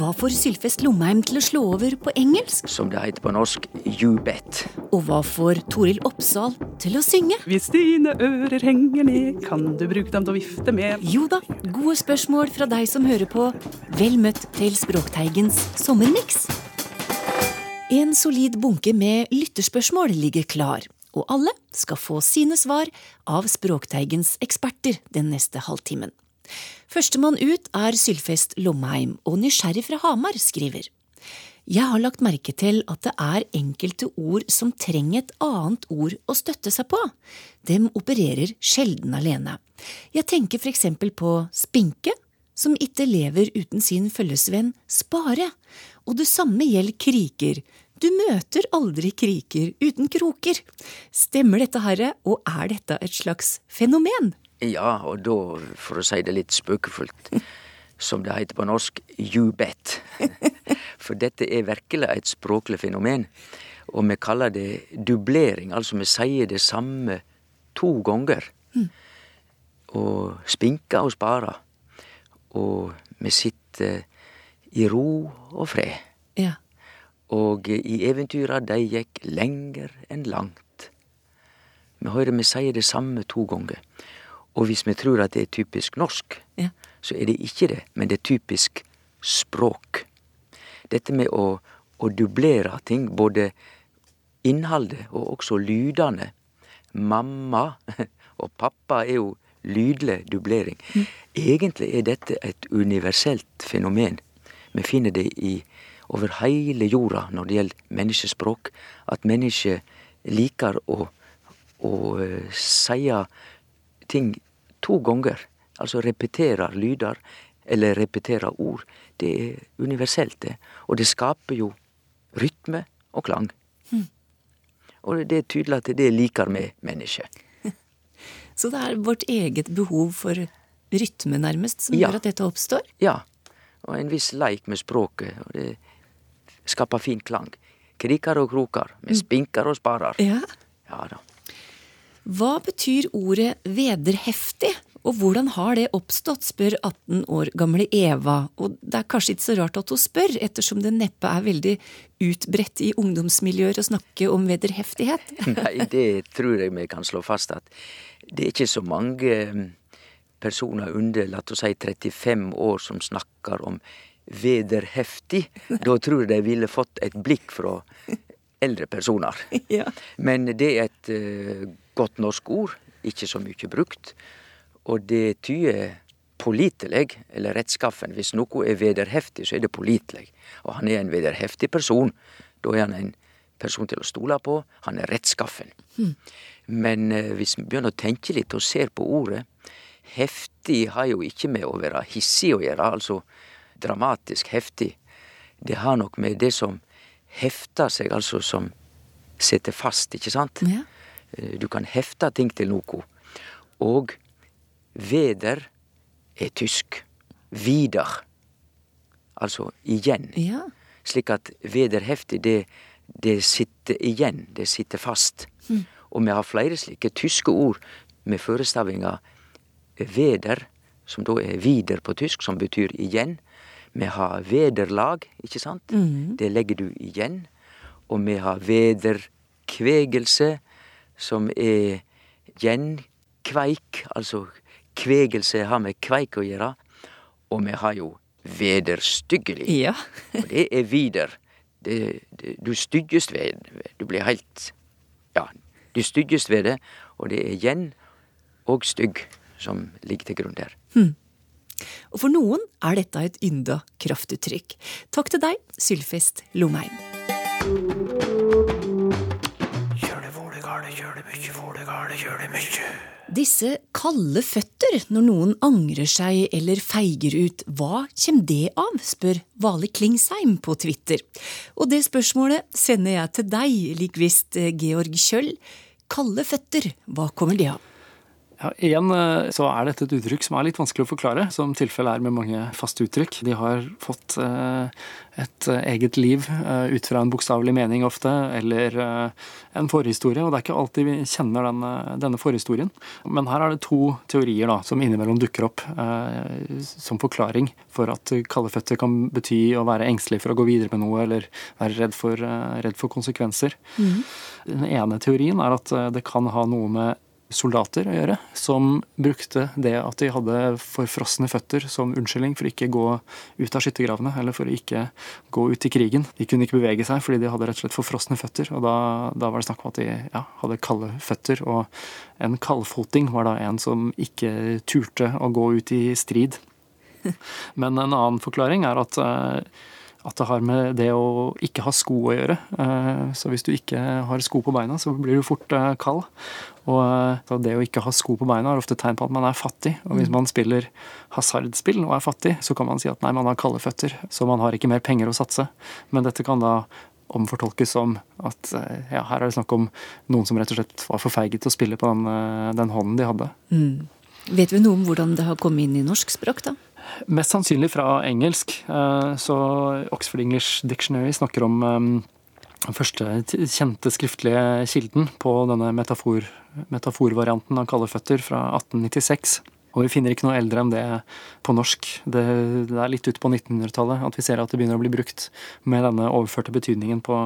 Hva får Sylfest Lomheim til å slå over på engelsk? Som det heter på norsk, you bet. Og hva får Toril Oppsal til å synge? Hvis dine ører henger ned, kan du bruke dem til å vifte med. Jo da, gode spørsmål fra deg som hører på. Vel møtt til Språkteigens sommermiks. En solid bunke med lytterspørsmål ligger klar, og alle skal få sine svar av Språkteigens eksperter den neste halvtimen. Førstemann ut er Sylfest Lomheim, og nysgjerrig fra Hamar skriver. Jeg har lagt merke til at det er enkelte ord som trenger et annet ord å støtte seg på. Dem opererer sjelden alene. Jeg tenker for eksempel på spinke, som ikke lever uten sin følgesvenn spare, og det samme gjelder kriker. Du møter aldri kriker uten kroker. Stemmer dette, herre, og er dette et slags fenomen? Ja, og da, for å si det litt spøkefullt, som det heter på norsk, you bet. For dette er virkelig et språklig fenomen. Og vi kaller det dublering, altså vi sier det samme to ganger. Og spinker og sparer. Og vi sitter i ro og fred. Ja. Og i eventyra de gikk lenger enn langt. Vi hører vi sier det samme to ganger. Og hvis vi tror at det er typisk norsk, Ja. så er det ikke det, men det er typisk språk. Dette med å, å dublere ting, både innholdet og også lydene. Mamma og pappa er jo lydlig dublering. Egentlig er dette et universelt fenomen. Vi finner det i, over hele jorda når det gjelder menneskespråk, at mennesker liker å, å eh, sie ting to ganger. Altså repeterer lyder, eller repeterer ord. Det er universelt, det. Og det skaper jo rytme og klang. Og det er tydelig at det liker vi mennesker. Så det er vårt eget behov for rytme, nærmest, som Ja. gjør at dette oppstår? Ja. Og en viss leik med språket. Og det skaper fin klang. Krikar og krokar. Vi spinker og sparer. Ja. Ja da. Hva betyr ordet vederheftig, og hvordan har det oppstått, spør 18 år gamle Eva, og det er kanskje ikke så rart at hun spør, ettersom det neppe er veldig utbredt i ungdomsmiljøer å snakke om vederheftighet. Nei, det tror jeg vi kan slå fast at det er ikke så mange mm, personer under la oss si 35 år som snakker om vederheftig. Da tror jeg de ville fått et blikk fra eldre personer. Ja. Men det er et eh, godt norsk ord, ikke så mye brukt. Og det tyder pålitelig, eller rettskaffen. Hvis noe er vederheftig, så er det pålitelig. Og han er en vederheftig person. Da er han en person til å stole på. Han er rettskaffen. Men eh, hvis vi begynner å tenke litt og ser på ordet Heftig har jo ikke med å være hissig å gjøre, altså dramatisk heftig. Det har nok med det som hefter seg, altså som setter fast, ikke sant? Ja. Eh, Du kan hefte ting til noe. Og veder er tysk. Vidar. Altså igjen. ja. Slik at vederheftig, det, det sitter igjen. Det sitter fast. Og vi har flere slike tyske ord med førestavinga veder, som da er vider på tysk, som betyr igjen. Vi har vederlag, ikke sant? Det legger du igjen. Og vi har vederkvegelse, som er gjenkveik, altså kvegelse har med kveik å gjøre. Og vi har jo vederstyggelig. Ja. Og det er vider. Det, det, du styggest ved Du blir helt Ja, du styggest ved det, og det er gjen og stygg som ligger til grunn der. Og for noen er dette et ynda kraftuttrykk. Takk til deg, Sylfest Lomheim. Disse kalde føtter når noen angrer seg eller feiger ut, hva kommer det av, spør Vale Klingsheim på Twitter. Og det spørsmålet sender jeg til deg, lik visst eh, Georg Kjøll. Kalde føtter, hva kommer det av? Ja, Igjen eh, så er dette et uttrykk som er litt vanskelig å forklare, som tilfellet er med mange faste uttrykk. De har fått eh, et eh, eget liv ut fra en bokstavelig mening ofte, eller en forhistorie. Og det er ikke alltid vi kjenner denne, denne forhistorien. Men her er det to teorier da, som innimellom dukker opp som forklaring for at kalde føtter kan bety å være engstelig for å gå videre med noe, eller være redd for, redd for konsekvenser. Mm. Den ene teorien er at det kan ha noe med soldater å gjøre, som brukte det at de hadde forfrosne føtter som unnskyldning for ikke gå ut av skyttergravene, eller for å ikke gå ut i krigen. De kunne ikke bevege seg fordi de hadde rett og slett forfrosne føtter, og da, da var det snakk om at de ja, hadde kalde føtter. Og en kaldfoting var da en som ikke turte å gå ut i strid. Men en annen forklaring er at eh, at det har med det å ikke ha sko å gjøre. Eh, så hvis du ikke har sko på beina, så blir du fort eh, kald. Og eh, det å ikke ha sko på beina er ofte tegn på at man er fattig. Og hvis mm. man spiller hasardspill og er fattig, så kan man si at nei, man har kalde føtter, så man har ikke mer penger å satse. Men dette kan da omfortolkes som at ja, her er det snakk om noen som rett og slett var for feige til å spille på den, den hånden de hadde. Mm. Vet vi noe om hvordan det har kommet inn i norsk språk, da? Mest sannsynlig fra engelsk. Eh, så Oxford English Dictionary snakker om eh, den første kjente skriftlige kilden på denne metafor, metaforvarianten av kalde føtter fra 1896. Og vi finner ikke noe eldre enn det på norsk. Det, det er litt ut på 1900-tallet at vi ser at det begynner å bli brukt med denne overførte betydningen på,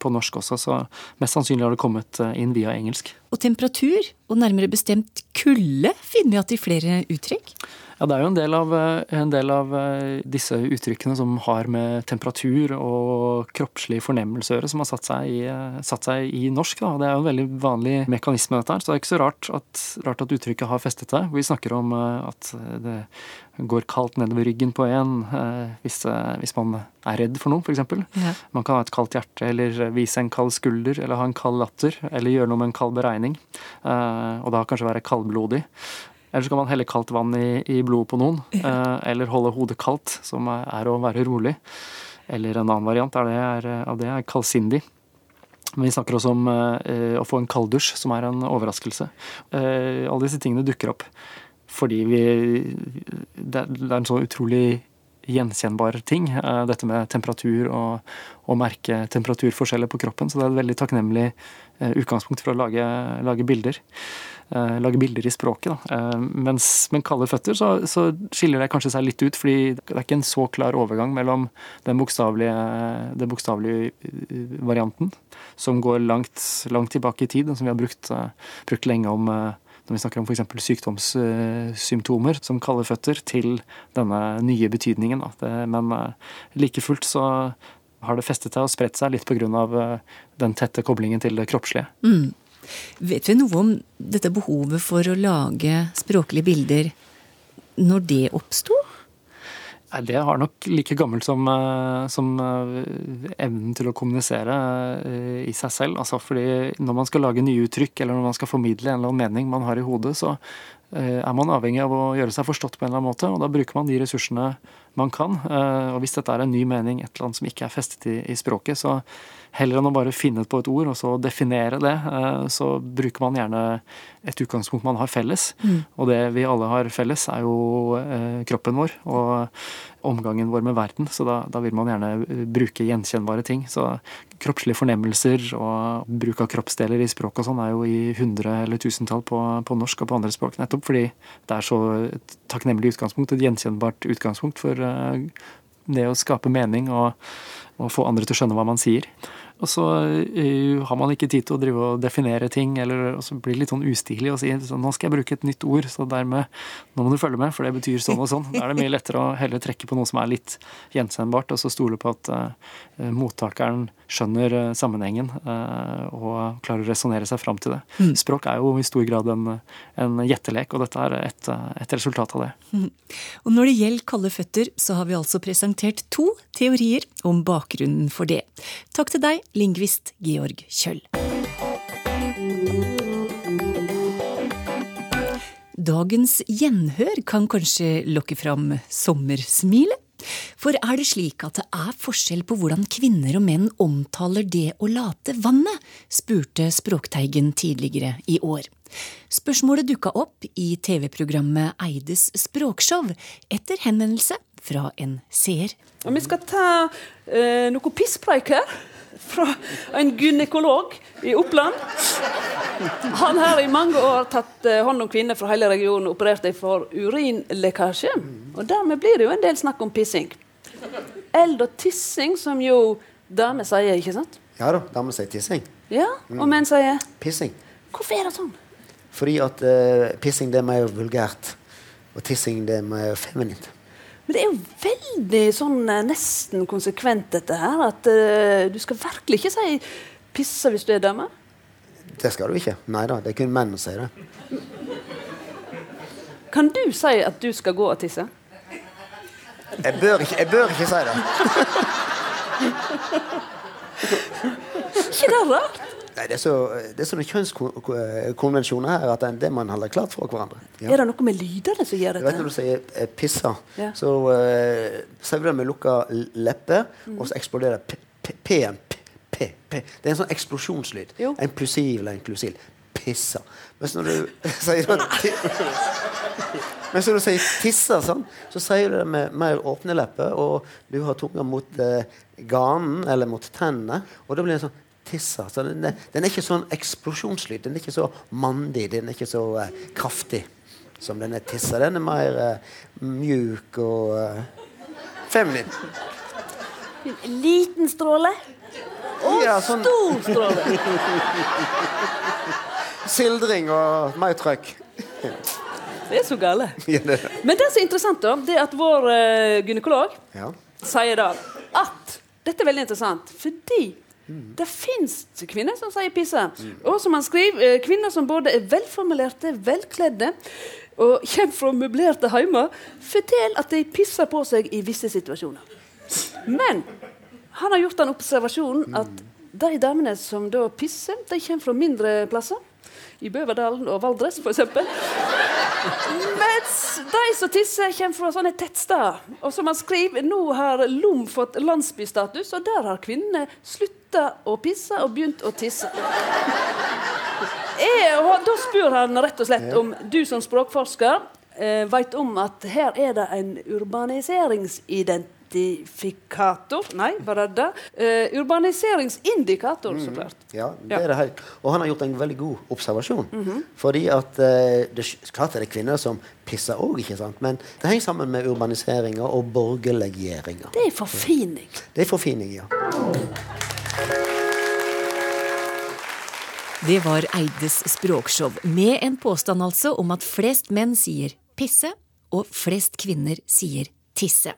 på, norsk også, så mest sannsynlig har det kommet eh, inn via engelsk. Og temperatur, og nærmere bestemt kulde, finner vi at i flere uttrykk? Ja, Det er jo en del, av, eh, en del, av, eh, disse uttrykkene som har med temperatur og kroppslig fornemmelse å gjøre, som har satt seg i, eh, satt seg i norsk. Da. Det er jo en veldig vanlig mekanisme, dette her, så det er ikke så rart at, rart at uttrykket har festet seg. Vi snakker om at det går kaldt nedover ryggen på en hvis, hvis man er redd for noe, f.eks. Ja. Man kan ha et kaldt hjerte, eller vise en kald skulder, eller ha en kald latter, eller gjøre noe med en kald beregning. Og da kanskje være kaldblodig. Eller så kan man helle kaldt vann i, i blodet på noen. Eh, eller holde hodet kaldt, som er å være rolig. Eller en annen variant av det er, av det er kaldsindig. Men vi snakker også om eh, å få en kalddusj, som er en overraskelse. Eh, alle disse tingene dukker opp fordi vi Det, er en så utrolig gjenkjennbar ting, dette med temperatur og å merke temperaturforskjeller på kroppen. Så det er et veldig takknemlig utgangspunkt for å lage, lage bilder. Eh, lage bilder i språket. Da. Mens med kalde føtter så, så, skiller det kanskje seg litt ut, fordi det er ikke en så klar overgang mellom den bokstavelige, den bokstavelige varianten, som går langt, langt tilbake i tid, og som vi har brukt, brukt lenge om når vi snakker om f.eks. sykdomssymptomer som kalde føtter, til denne nye betydningen. men eh, like fullt så har det festet seg og spredt seg litt pga. Eh, den tette koblingen til det kroppslige. Mm. Vet vi noe om dette behovet for å lage språklige bilder, når det oppsto? Det har nok like gammelt som, eh, som, eh, evnen til å kommunisere eh, i seg selv. Altså fordi når man skal lage nye uttrykk, eller når man skal formidle en eller annen mening man har i hodet, så er man avhengig av å gjøre seg forstått på en eller annen måte. Og da bruker man de ressursene man kan. Og hvis dette er en ny mening, et eller annet som ikke er festet i, i språket, så heller enn å bare finne på et ord og så definere det, så bruker man gjerne et utgangspunkt man har felles. Mm. Og det vi alle har felles, er jo eh, kroppen vår og omgangen vår med verden. Så da, da, vil man gjerne eh, bruke gjenkjennbare ting. Så kroppslige fornemmelser og bruk av kroppsdeler i språk og sånn er jo i hundre eller tusentall på, på, norsk og på andre språk. Nettopp fordi det er så et takknemlig utgangspunkt, et gjenkjennbart utgangspunkt for eh, det å skape mening og, og få andre til å skjønne hva man sier. Og så uh, har man ikke tid til å drive og definere ting, eller så blir det litt sånn ustilig å si så nå skal jeg bruke et nytt ord, så dermed nå må du følge med, for det betyr sånn og sånn. Da er det mye lettere å heller trekke på noe som er litt gjenkjennbart, og så stole på at uh, mottakeren skjønner uh, sammenhengen og klarer å resonnere seg fram til det. Mm. Språk er jo i stor grad en, en gjettelek, og dette er et, et resultat av det. Mm. Og når det gjelder kalde føtter, så har vi altså presentert to teorier om bakgrunnen for det. Takk til deg, lingvist Georg Kjøll. Dagens gjenhør kan kanskje lokke fram sommersmilet? For er det slik at det er forskjell på hvordan kvinner og menn omtaler det å late vannet? spurte Språkteigen tidligere i år. Spørsmålet dukka opp i TV-programmet Eides språkshow etter henvendelse fra en seer. Vi skal ta eh, noe pisspreik her fra en gynekolog i Oppland. Han har i mange år tatt eh, hånd om kvinner fra hele regionen og operert dem for urinlekkasje. Og dermed blir det jo en del snakk om pissing. Eld og tissing, som jo damer sier, ikke sant? Ja da, damer sier tissing. Ja, Og menn sier Pissing. Hvorfor er det sånn? Fordi at uh, pissing det er mer vulgært. Og tissing det er mer feminint. Men det er jo veldig sånn eh, nesten konsekvent, dette her. At uh, du skal virkelig ikke si 'pisse' hvis du er dame. Det skal du ikke. Nei da, det er kun menn som sier det. Kan du si at du skal gå og tisse? Jeg bør ikke, jeg bør ikke si det. ikke det rart? Nei, det er, så, det er sånne kjønnskonvensjoner her at det er det man holder klart for hverandre. Ja. Er det noe med lydene som gjør Du vet når du sier eh, 'pissa', Ja. så uh, sier du det med lukka leppe, Mm. og så eksploderer P-en. Det er en sånn eksplosjonslyd. Jo. En plussiv eller inklusiv. Pissa. Mens når du sier Mens når du sier 'tissa', sånn, så sier du det med mer åpne lepper, og du har tunga mot uh, ganen eller mot tennene, og da blir det sånn Tissa. Så den, den er ikke sånn eksplosjonslyd. Den er ikke så mandig. Den er ikke så uh, kraftig som den er tissa. Den er mer uh, mjuk og uh, feminin. En liten stråle og Ja, sånn stor stråle. sildring og mer trøkk. Det er så gale. Ja, det er så Men det som er interessant, da, det er at vår uh, gynekolog Ja. sier da at Dette er veldig interessant, fordi det fins kvinner som sier pisse. Og som han skriver, eh, kvinner som både er velformulerte, velkledde og kommer fra møblerte heimer, forteller at de pisser på seg i visse situasjoner. Men han har gjort den observasjonen at de damene som da pisser, de kommer fra mindre plasser. I Bøverdalen og Valdres, f.eks. Mens de som tisser, kommer fra sånne tettsteder. Og som han skriver, nå har Lom fått landsbystatus, og der har kvinnene slutta å pisse og begynt å tisse. Jeg, og da spør han rett og slett om du som språkforsker eh, veit om at her er det en urbaniseringsidentifikator Nei, var det det? Uh, urbaniseringsindikator, så klart. Ja, det Ja. er det helt. Og han har gjort en veldig god observasjon. Fordi at uh, det, Klart er det kvinner som pisser òg, ikke sant? men det henger sammen med urbaniseringa og borgerliggjøringa. Det er forfining. Det er forfining, ja. Det var Eides språkshow, med en påstand altså om at flest menn sier pisse, og flest kvinner sier tisse.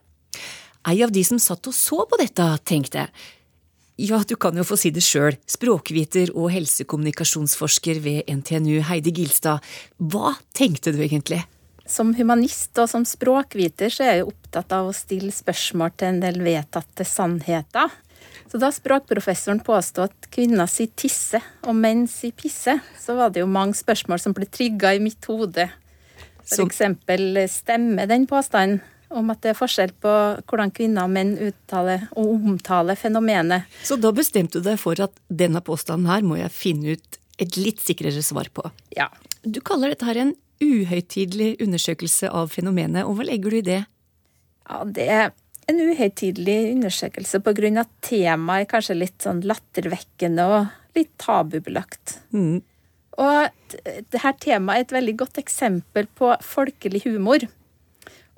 Ei av de som satt og så på dette, tenkte ja, du kan jo få si det sjøl, språkviter og helsekommunikasjonsforsker ved NTNU Heidi Gilstad. Hva tenkte du egentlig? Som humanist og som språkviter så er jeg jo opptatt av å stille spørsmål til en del vedtatte sannheter. Så da språkprofessoren påstod at kvinner sier tisse og menn sier pisse, så var det jo mange spørsmål som ble trigga i mitt hode. For eksempel stemmer den påstanden om at det er forskjell på hvordan kvinner og menn uttaler og omtaler fenomenet. Så da bestemte du deg for at denne påstanden her må jeg finne ut et litt sikrere svar på. Ja, Du kaller dette her en uhøytidelig undersøkelse av fenomenet, og hva legger du i det? Ja, det er en uhøytidelig undersøkelse på grunn av at temaet er kanskje litt sånn lattervekkende og litt tabubelagt. Mm. Og dette temaet er et veldig godt eksempel på folkelig humor.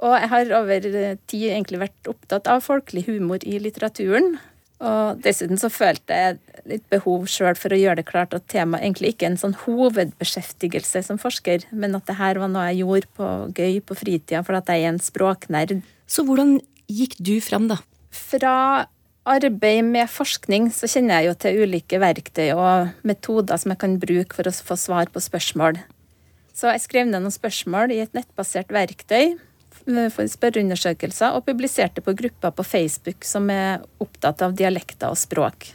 Og jeg har over tid egentlig vært opptatt av folkelig humor i litteraturen. Og dessuten så følte jeg litt behov sjøl for å gjøre det klart at temaet egentlig ikke er en sånn hovedbeskjeftigelse som forsker, men at det her var noe jeg gjorde på gøy på fritida fordi at jeg er en språknerd. Så hvordan gikk du fram, da? Fra arbeid med forskning så kjenner jeg jo til ulike verktøy og metoder som jeg kan bruke for å få svar på spørsmål. Så jeg skrev ned noen spørsmål i et nettbasert verktøy for spørreundersøkelser og publiserte på grupper på Facebook som er opptatt av dialekter og språk.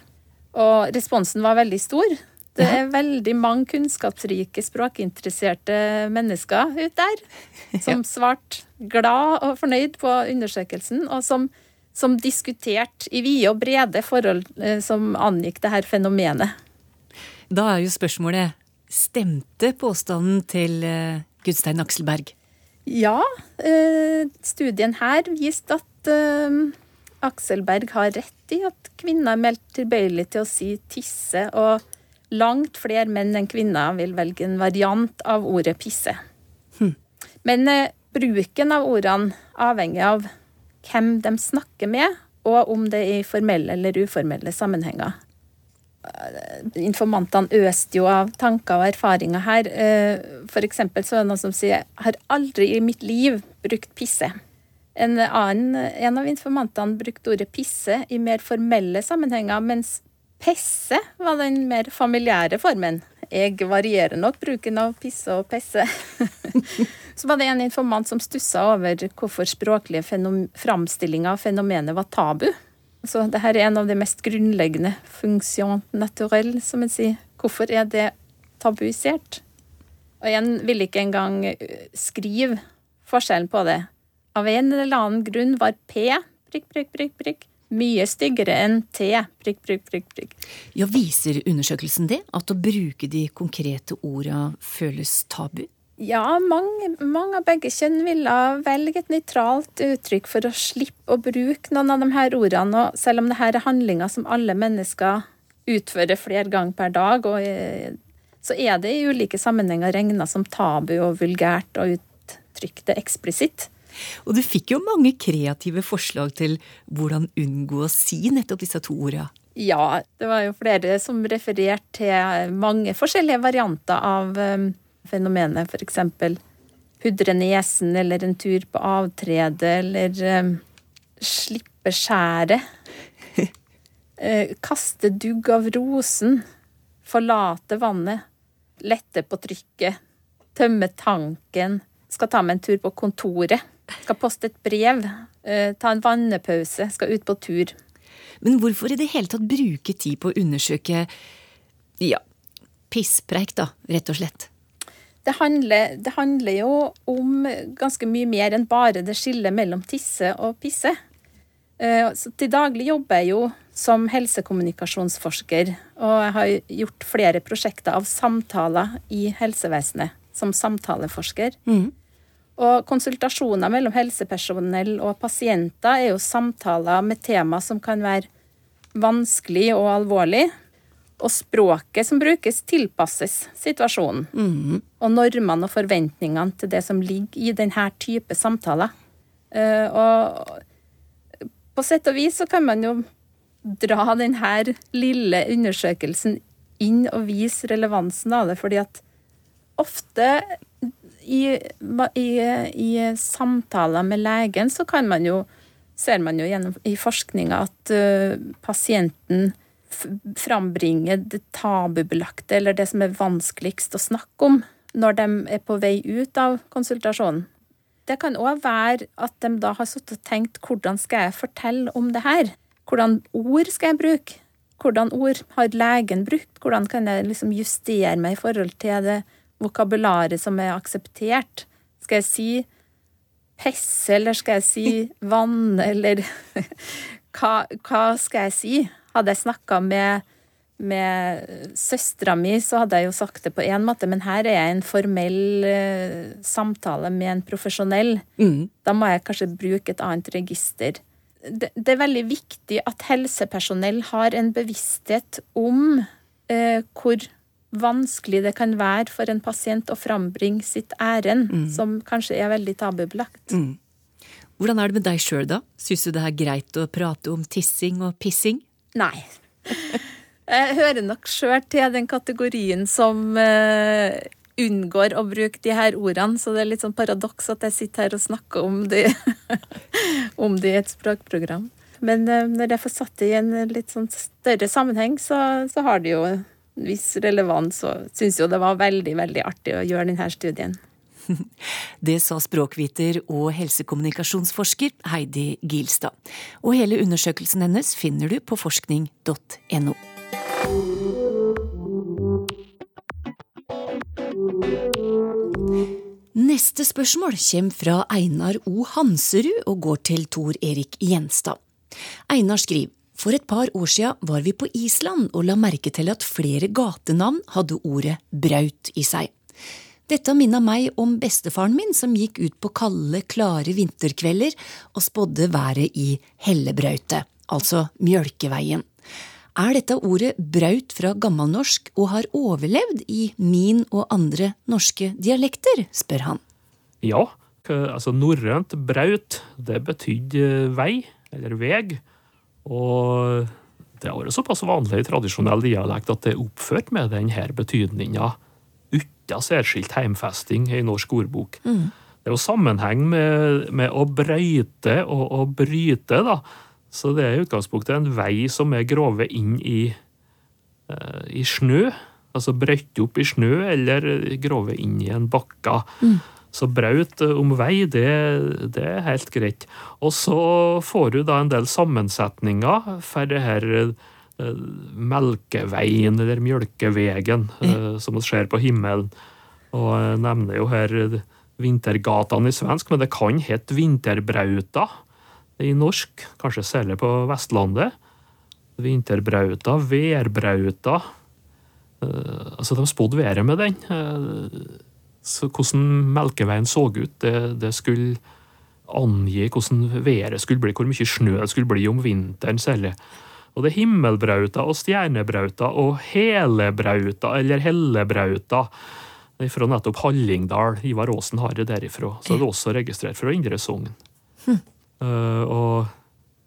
Og responsen var veldig stor. Det er veldig mange kunnskapsrike, språkinteresserte mennesker ute der som svarte glad og fornøyd på undersøkelsen, og som, som diskuterte i vide og brede forhold eh, som angikk det her fenomenet. Da er jo spørsmålet stemte påstanden til eh, Gudstein Akselberg? Ja, eh, studien her viste at Akselberg har rett i at kvinner er meldt tilbøyelig til å si tisse, og langt flere menn enn kvinner vil velge en variant av ordet pisse. Hm. Men eh, bruken av ordene avhenger av hvem de snakker med, og om det er i formelle eller uformelle sammenhenger. Eh, informantene øste jo av tanker og erfaringer her. F.eks. for eksempel så er det noen som sier 'har aldri i mitt liv brukt pisse'. En, annen, en av informantene brukte ordet pisse i mer formelle sammenhenger, mens Pesse var den mer familiære formen. Jeg varierer nok bruken av pisse og pesse. Så var det en informant som stussa over hvorfor språklige framstillinger av fenomenet var tabu. Så dette er en av de mest grunnleggende funksjon naturelle, som en sier. Hvorfor er det tabuisert? Og en vil ikke engang eh, skrive forskjellen på det. Av en eller annen grunn var P prikk, prikk, prikk, prikk mye styggere enn T. Prikk, prikk, prikk, prikk. Ja, Viser undersøkelsen det? At å bruke de konkrete orda føles tabu? Ja, mange, mange, av begge kjønn ville velge et nøytralt uttrykk for å slippe å bruke noen av de her ordene. Og selv om dette er handlinger som alle mennesker utfører flere ganger per dag, og, eh, så er det i ulike sammenhenger regna som tabu og vulgært å uttrykke det eksplisitt. Og du fikk jo mange kreative forslag til hvordan unngå å si nettopp disse to ordene. Ja, det var jo flere som refererte til mange forskjellige varianter av um, fenomenet. For eksempel pudre nesen, eller en tur på avtredet eller um, slippe skjæret. uh, kaste dugg av rosen. Forlate vannet. Lette på trykket. Tømme tanken. Skal ta meg en tur på kontoret. Skal poste et brev. Eh, ta en vannepause. Skal ut på tur. Men hvorfor i det hele tatt bruke tid på å undersøke ja, pisspreik, da, rett og slett? Det handler, det handler, jo om ganske mye mer enn bare det skillet mellom tisse og pisse. Eh, så til daglig jobber jeg jo som helsekommunikasjonsforsker, og jeg har gjort flere prosjekter av samtaler i helsevesenet som samtaleforsker. Mm. Og konsultasjoner mellom helsepersonell og pasienter er jo samtaler med tema som kan være vanskelig og alvorlig. Og språket som brukes, tilpasses situasjonen. Mm. Og normene og forventningene til det som ligger i denne type samtaler. Uh, og på sett og vis så kan man jo dra denne lille undersøkelsen inn og vise relevansen av det, fordi at ofte i, i, i, samtaler med legen så kan man jo, ser man jo gjennom i forskninga at uh, pasienten frambringer det tabubelagte, eller det som er vanskeligst å snakke om, når de er på vei ut av konsultasjonen. Det kan òg være at de da har sittet og tenkt hvordan skal jeg fortelle om det her? Hvordan ord skal jeg bruke? Hvordan ord har legen brukt? Hvordan kan jeg liksom justere meg i forhold til det vokabularet som er akseptert. Skal jeg si pesse, eller skal jeg si vann, eller hva, hva, skal jeg si? Hadde jeg snakka med, med søstera mi, så hadde jeg jo sagt det på én måte, men her er jeg en formell uh, samtale med en profesjonell. Mm. Da må jeg kanskje bruke et annet register. Det, det, er veldig viktig at helsepersonell har en bevissthet om eh, hvor vanskelig det kan være for en pasient å frambringe sitt ærend, mm. som kanskje er veldig tabubelagt. Mm. Hvordan er det med deg sjøl, da? Syns du det er greit å prate om tissing og pissing? Nei. Jeg hører nok sjøl til den kategorien som uh, unngår å bruke de her ordene, så det er litt sånn paradoks at jeg sitter her og snakker om det, om det i et språkprogram. Men uh, når jeg får satt det i en litt sånn større sammenheng, så, så har det jo en viss relevans, og syns jo det var veldig, veldig artig å gjøre denne studien. Det sa språkviter og helsekommunikasjonsforsker Heidi Gilstad. Og hele undersøkelsen hennes finner du på forskning.no. Neste spørsmål kommer fra Einar O. Hanserud og går til Tor Erik Gjenstad. Einar skriver for et par år sia var vi på Island og la merke til at flere gatenavn hadde ordet braut i seg. Dette minna meg om bestefaren min som gikk ut på kalde, klare vinterkvelder og spådde været i Hellebrautet, altså Mjølkeveien. Er dette ordet braut fra gammelnorsk og har overlevd i min og andre norske dialekter, spør han. Ja, altså norrønt braut, det betydde vei, eller veg. Og det har vært såpass vanlig i tradisjonell dialekt at det er oppført med denne betydninga uten særskilt heimfesting i norsk ordbok. Mm. Det er jo sammenheng med, med å brøyte og å bryte, da. Så det er i utgangspunktet en vei som er grovet inn i, uh, i snø. Altså brøtt opp i snø, eller grovet inn i en bakke. Mm. Så braut eh, om vei, det, det, er helt greit. Og så får du da en del sammensetninger for det her uh, Melkeveien, eller Mjølkevegen, uh, som vi ser på himmelen. Og jeg nevner jo her Vintergatene i svensk, men det kan hete Vinterbrauta i norsk, kanskje særlig på Vestlandet. Vinterbrauta, værbrauta. Uh, altså, de spådde været med den. Så hvordan Melkeveien så ut, det, det, skulle angi hvordan været skulle bli, hvor mye snø det skulle bli om vinteren særlig. Og det er himmelbrauta og stjernebrauta og helebrauta eller hellebrauta Det er fra nettopp Hallingdal. Ivar Aasen har det derifra. Så det er også registrert fra Indre Sogn. Hm. Uh, og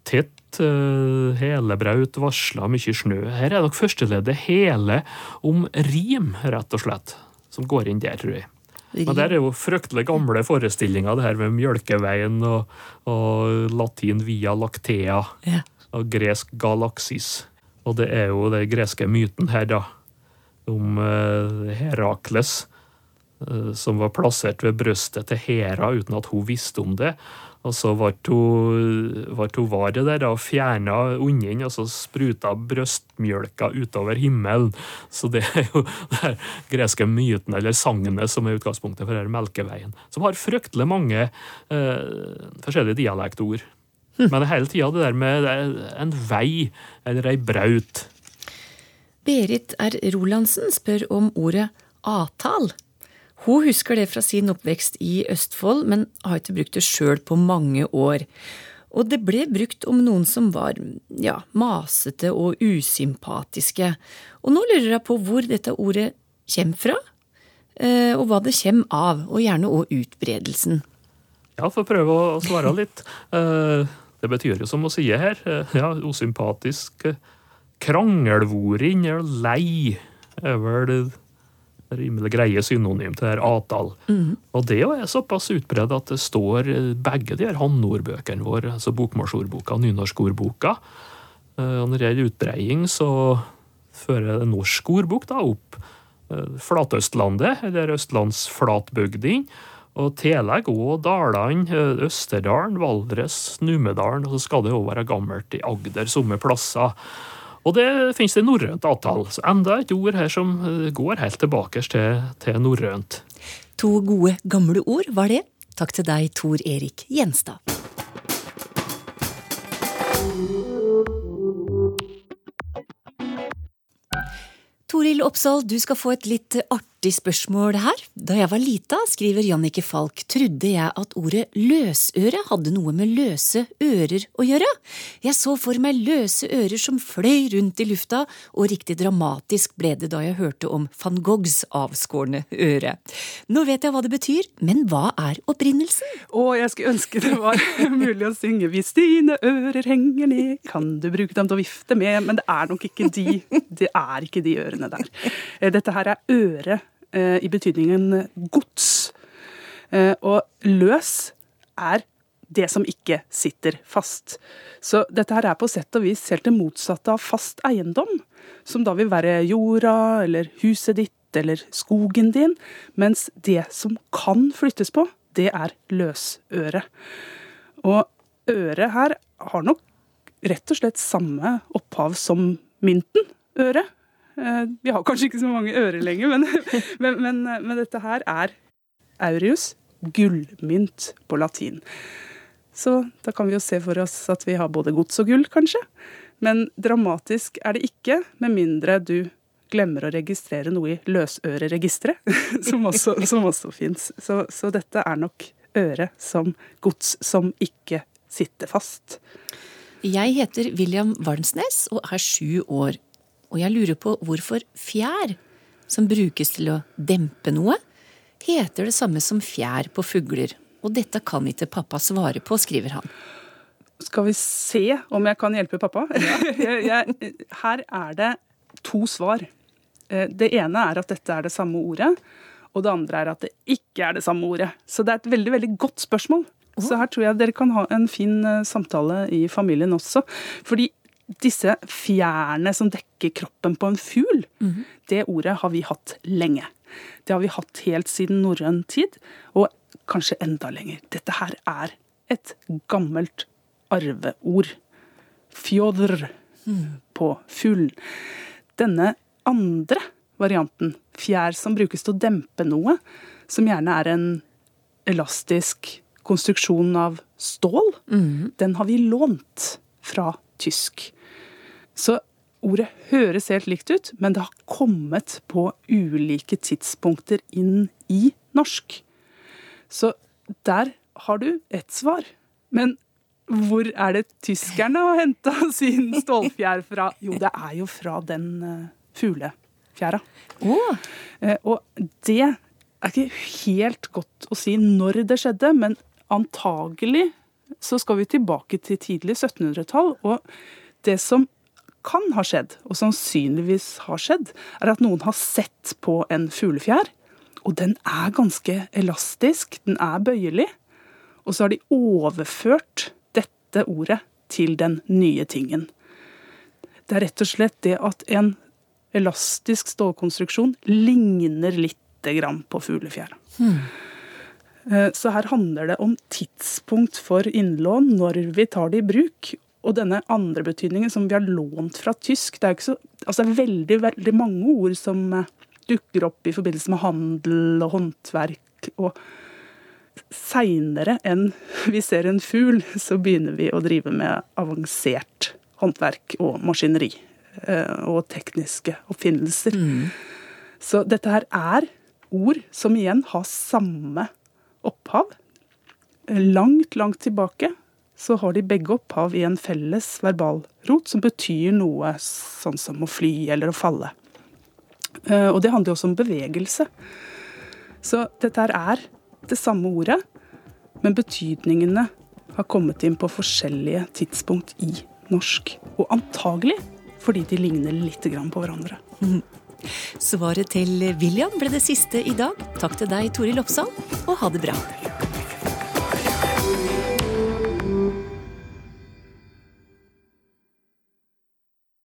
tett uh, helebraut varsla mye snø. Her er nok førsteleddet hele om rim, rett og slett, som går inn der, tror jeg. Men det er jo fryktelig gamle forestillinger, det her med Mjølkeveien og, og latin via lactea ja. Og gresk galaksis. Og det er jo den greske myten her, da, om uh, Herakles, uh, som var plassert ved brøstet til Hera uten at hun visste om det. Og så ble hun var det der og fjerna unnen, og så spruta brøstmjølka utover himmelen. Så det er jo den greske myten, eller sagnet, som er utgangspunktet for denne Melkeveien. Som har fryktelig mange eh, forskjellige dialektord. Hm. Men hele tida det der med en vei, eller ei braut. Berit R. Rolandsen spør om ordet avtal. Hun husker det fra sin oppvekst i Østfold, men har ikke brukt det sjøl på mange år. Og det ble brukt om noen som var ja, masete og usympatiske. Og nå lurer jeg på hvor dette ordet kommer fra, eh, og hva det kommer av, og gjerne òg utbredelsen. Ja, for å prøve å svare litt. Eh, det betyr jo som å si her, eh, ja, usympatisk, kranglvoring eller lei er vel rimelig greie synonym til det her avtal. Mm. Og det er såpass utbredt at det står begge de her hannordbøkene våre, altså bokmålsordboka og nynorskordboka. Eh, når det gjelder utbreiing, så fører norsk ordbok da opp eh, Flatøstlandet, eller østlandsflatbygdene. Og tillegg òg Dalane, eh, Østerdalen, Valdres, Numedalen. Og så skal det òg være gammelt i Agder, somme plasser. Og det finnes det norrønt avtale. Så enda et ord her som eh, går helt tilbake til, til norrønt. To gode, gamle ord var det. Takk til deg, Tor Erik Gjenstad. Toril Oppsal, du skal få et litt artig artig spørsmål her. Da jeg var lita, skriver Jannicke Falk, trodde jeg at ordet løsøre hadde noe med løse ører å gjøre. Jeg så for meg løse ører som fløy rundt i lufta, og riktig dramatisk ble det da jeg hørte om van Goghs avskårne øre. Nå vet jeg hva det betyr, men hva er opprinnelsen? Å, jeg skulle ønske det var mulig å synge Hvis dine ører henger ned, kan du bruke dem til å vifte med, men det er nok ikke de. Det er ikke de ørene der. Dette her er øre Eh, i betydningen gods. Eh, og løs er det som ikke sitter fast. Så dette her er på sett og vis helt det motsatte av fast eiendom, som da vil være jorda eller huset ditt eller skogen din, mens det som kan flyttes på, det er løsøre. Og øret her har nok rett og slett samme opphav som mynten, øre. Eh, vi har kanskje ikke så mange ører lenger, men, men, men, men dette her er aureus, gullmynt på latin. Så da kan vi jo se for oss at vi har både gods og gull, kanskje. Men dramatisk er det ikke, med mindre du glemmer å registrere noe i løsøreregisteret, som også, som også fins. Så, så dette er nok øre som gods som ikke sitter fast. Jeg heter William Varnsnes og er sju år. Og jeg lurer på hvorfor fjær, som brukes til å dempe noe, heter det samme som fjær på fugler. Og dette kan ikke pappa svare på, skriver han. Skal vi se om jeg kan hjelpe pappa? jeg, jeg, her er det to svar. Eh, det ene er at dette er det samme ordet, og det andre er at det ikke er det samme ordet. Så det er et veldig, veldig godt spørsmål. Så her tror jeg dere kan ha en fin eh, samtale i familien også. Fordi disse fjærene som dekker kroppen på en fugl, mm. det ordet har vi hatt lenge. Det har vi hatt helt siden norrøn tid, og kanskje enda lenger. Dette her er et gammelt arveord. Fjodr mm. på fugl. Denne andre varianten, fjær som brukes til å dempe noe, som gjerne er en elastisk konstruksjon av stål, mm. den har vi lånt fra tysk. Så ordet høres helt likt ut, men det har kommet på ulike tidspunkter inn i norsk. Så der har du ett svar. Men hvor er det tyskerne har henta sin stålfjær fra? Jo, det er jo fra den uh, fuglefjæra. Oh. Og det er ikke helt godt å si når det skjedde, men antagelig så skal vi tilbake til tidlig 1700-tall. Og det som kan ha skjedd, og sannsynligvis har skjedd, er at noen har sett på en fuglefjær. Og den er ganske elastisk, den er bøyelig. Og så har de overført dette ordet til den nye tingen. Det er rett og slett det at en elastisk stålkonstruksjon ligner litt på fuglefjær. Hmm. Eh, så her handler det om tidspunkt for innlån, når vi tar det i bruk. Og denne andre betydningen som vi har lånt fra tysk. Det er, så, altså veldig, veldig mange ord som eh, dukker opp i forbindelse med handel og håndverk. Og seinere enn vi ser en fugl, så begynner vi å drive med avansert håndverk og maskineri. Eh, og tekniske oppfinnelser. Mm. Så dette her er ord som igjen har samme opphav. Langt, langt tilbake så har de begge opphav i en felles verbalrot som betyr noe sånn som å fly eller å falle. Eh, og det handler jo også om bevegelse. Så dette er det samme ordet, men betydningene har kommet inn på forskjellige tidspunkt i norsk. Og antagelig fordi de ligner litt på hverandre. Svaret til William ble det siste i dag. Takk til deg, Toril Oppsal, og ha det bra.